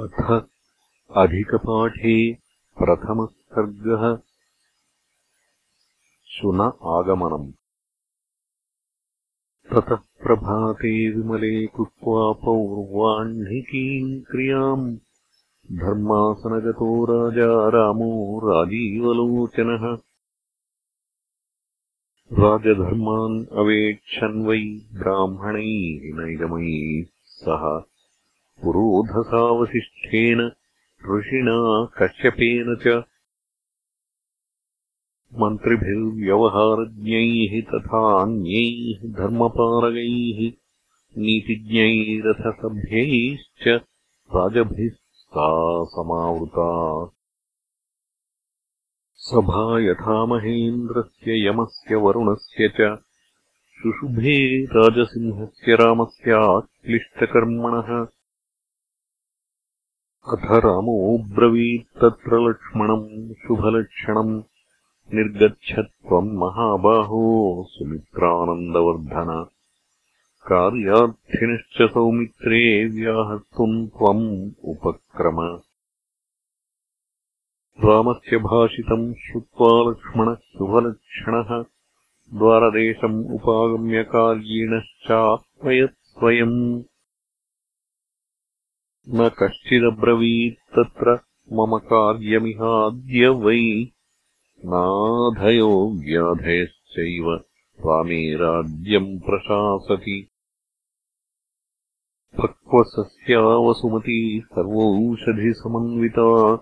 अथ अधिकपाठे प्रथमः सर्गः शुन आगमनम्। ततः प्रभाते विमले कृत्वा पौर्वाह्निकीम् क्रियाम्। धर्मासनगतो राजा रामो राजीवलोचनः। राजधर्मान् अवेक्षन् वै ब्राह्मणैः नैगमैः सह पुरोधसावसिष्ठेन ऋषिणा कश्यपेन च। मन्त्रिभिर्व्यवहारज्ञैः तथा अन्यैः धर्मपारगैः नीतिज्ञैरथसभ्यैश्च राजभिः सा समावृता। सभा यथा महेन्द्रस्य यमस्य वरुणस्य च। शुशुभे राजसिंहस्य रामस्याक्लिष्टकर्मणः अथ रामोऽब्रवीत्तत्र लक्ष्मणम् शुभलक्षणम् निर्गच्छत्वम् महाबाहो सुमित्रानन्दवर्धन। कार्यार्थिनश्च सौमित्रे व्याहर्तुम् त्वम् उपक्रम। रामस्य भाषितम् श्रुत्वा लक्ष्मणः शुभलक्षणः द्वारदेशम् उपागम्यकार्यिणश्चाह्वयत् स्वयम् न कश्चिदब्रवीत्तत्र मम कार्यमिहाद्य वै नाधयो व्याधयश्चैव रामे राज्यम् प्रशासति। पक्वसस्यावसुमती सर्वौषधिसमन्विता।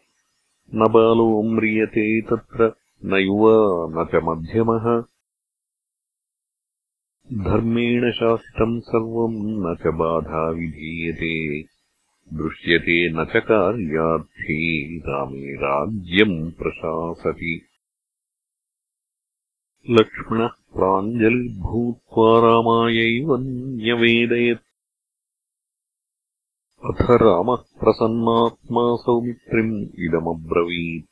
न बालो म्रियते तत्र न युवा न च मध्यमः। धर्मेण शासितम् सर्वम् न च बाधा विधीयते दृश्यते न च कार्यार्थी रामे राज्यम् प्रशासति। लक्ष्मणः प्राञ्जलिर्भूत्वा रामायैव न्यवेदयत्। अथ रामः प्रसन्नात्मा सौमित्रिम् इदमब्रवीत्।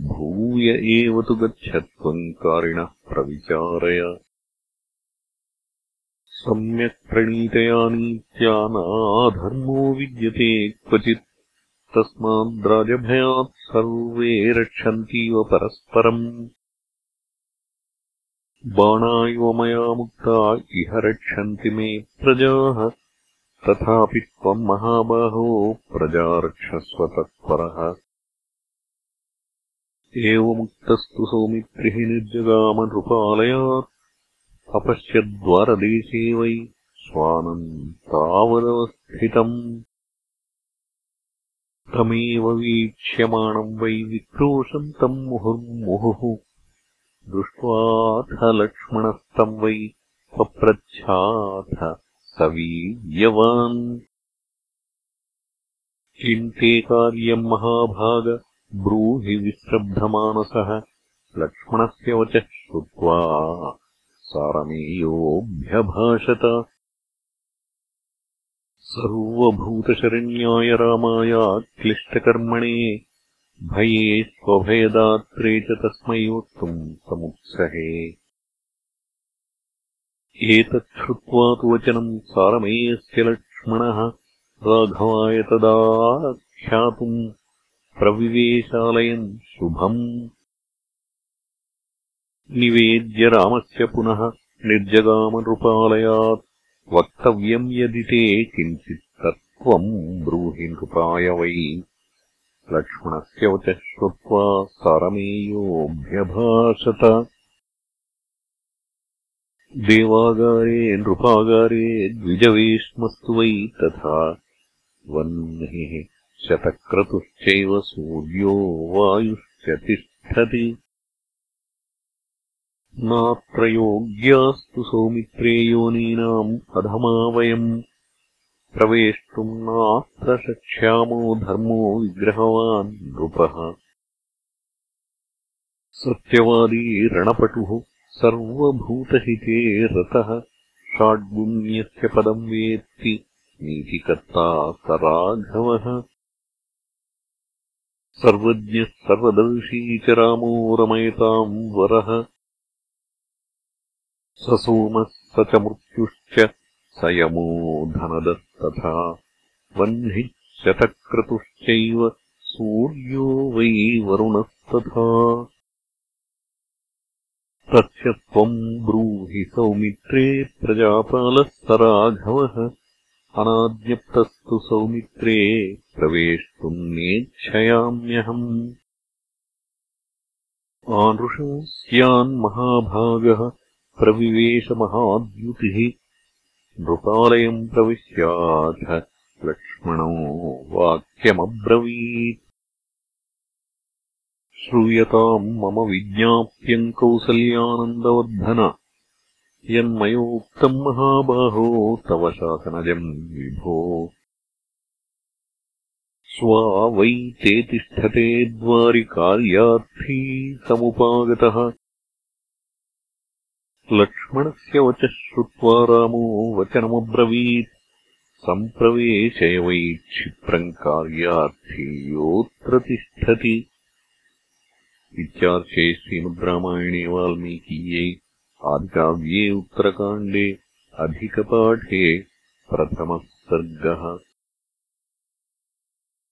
भूय एव तु गच्छत्वम् कारिणः प्रविचारय सम्यक् प्रणीतया नीत्या नाधर्मो विद्यते क्वचित्। तस्माद्राजभयात् सर्वे रक्षन्तीव परस्परम्। बाणा इव मया मुक्ता, इह रक्षन्ति मे प्रजाः। तथापि त्वम् महाबाहो प्रजारक्षस्व तत्परः एवमुक्तस्तु सौमित्रिः निर्जगामनृपालयात्। अपश्यद्वारदेशे वै स्वानम् तावदवस्थितम् तमेव वीक्ष्यमाणम् वै विक्रोशन्तम् मुहुर्मुहुः। दृष्ट्वाथ लक्ष्मणस्तम् वै पप्रच्छाथ स वीर्यवान् ते कार्यम् महाभाग ब्रूहि विश्रब्धमानसः। लक्ष्मणस्य वचः श्रुत्वा सारमेयोऽभ्यभाषत। सर्वभूतशरण्याय रामाय क्लिष्टकर्मणे भये स्वभयदात्रे च तस्मै वक्तुम् समुत्सहे। एतच्छ्रुत्वा तु वचनम् सारमेयस्य लक्ष्मणः राघवाय तदाख्यातुम् प्रविवेशालयम् शुभम् निवेद्य रामस्य पुनः निर्जगामनृपालयात्। वक्तव्यम् यदि ते किञ्चित् तत्त्वम् ब्रूहि नृपाय वै। लक्ष्मणस्य वचः श्रुत्वा सारमेयोऽभ्यभाषत देवागारे नृपागारे द्विजवेश्मस्तु वै तथा वह्निः शतक्रतुश्चैव सूर्यो वायुश्च तिष्ठति नात्र योग्यास्तु सौमित्रे योनीनाम् अधमा वयम् प्रवेष्टुम् नात्र शक्ष्यामो धर्मो विग्रहवान् नृपः। सत्यवादी रणपटुः सर्वभूतहिते रतः। षाड्गुण्यस्य पदम् वेत्ति नीतिकर्ता स राघवः। सर्वज्ञः सर्वदर्शी च रामो रमयताम् वरः स सोमः स च मृत्युश्च स यमो धनदस्तथा वह्निः शतक्रतुश्चैव सूर्यो वै वरुणस्तथा। तस्य त्वम् ब्रूहि सौमित्रे प्रजापालः स राघवः। अनाद्यप्तस्तु सौमित्रे प्रवेष्टुम् नेच्छयाम्यहम्। आनृशंस्यान्महाभागः प्रविवेशमहाद्युतिः नृपालयम् प्रविश्याथ। लक्ष्मणो वाक्यमब्रवीत्। श्रूयताम् मम विज्ञाप्यम् कौसल्यानन्दवर्धन। यन्मयोक्तम् महाबाहो तव शासनजम् विभो। स्वा वै ते तिष्ठते द्वारिकार्यार्थी समुपागतः लक्ष्मणस्य वचः श्रुत्वा रामो वचनमब्रवीत्। सम्प्रवेशय वै क्षिप्रम् कार्यार्थी योऽत्र तिष्ठति इत्यार्षे श्रीमद्रामायणे वाल्मीकीये आदिकाव्ये उत्तरकाण्डे अधिकपाठे प्रथमः सर्गः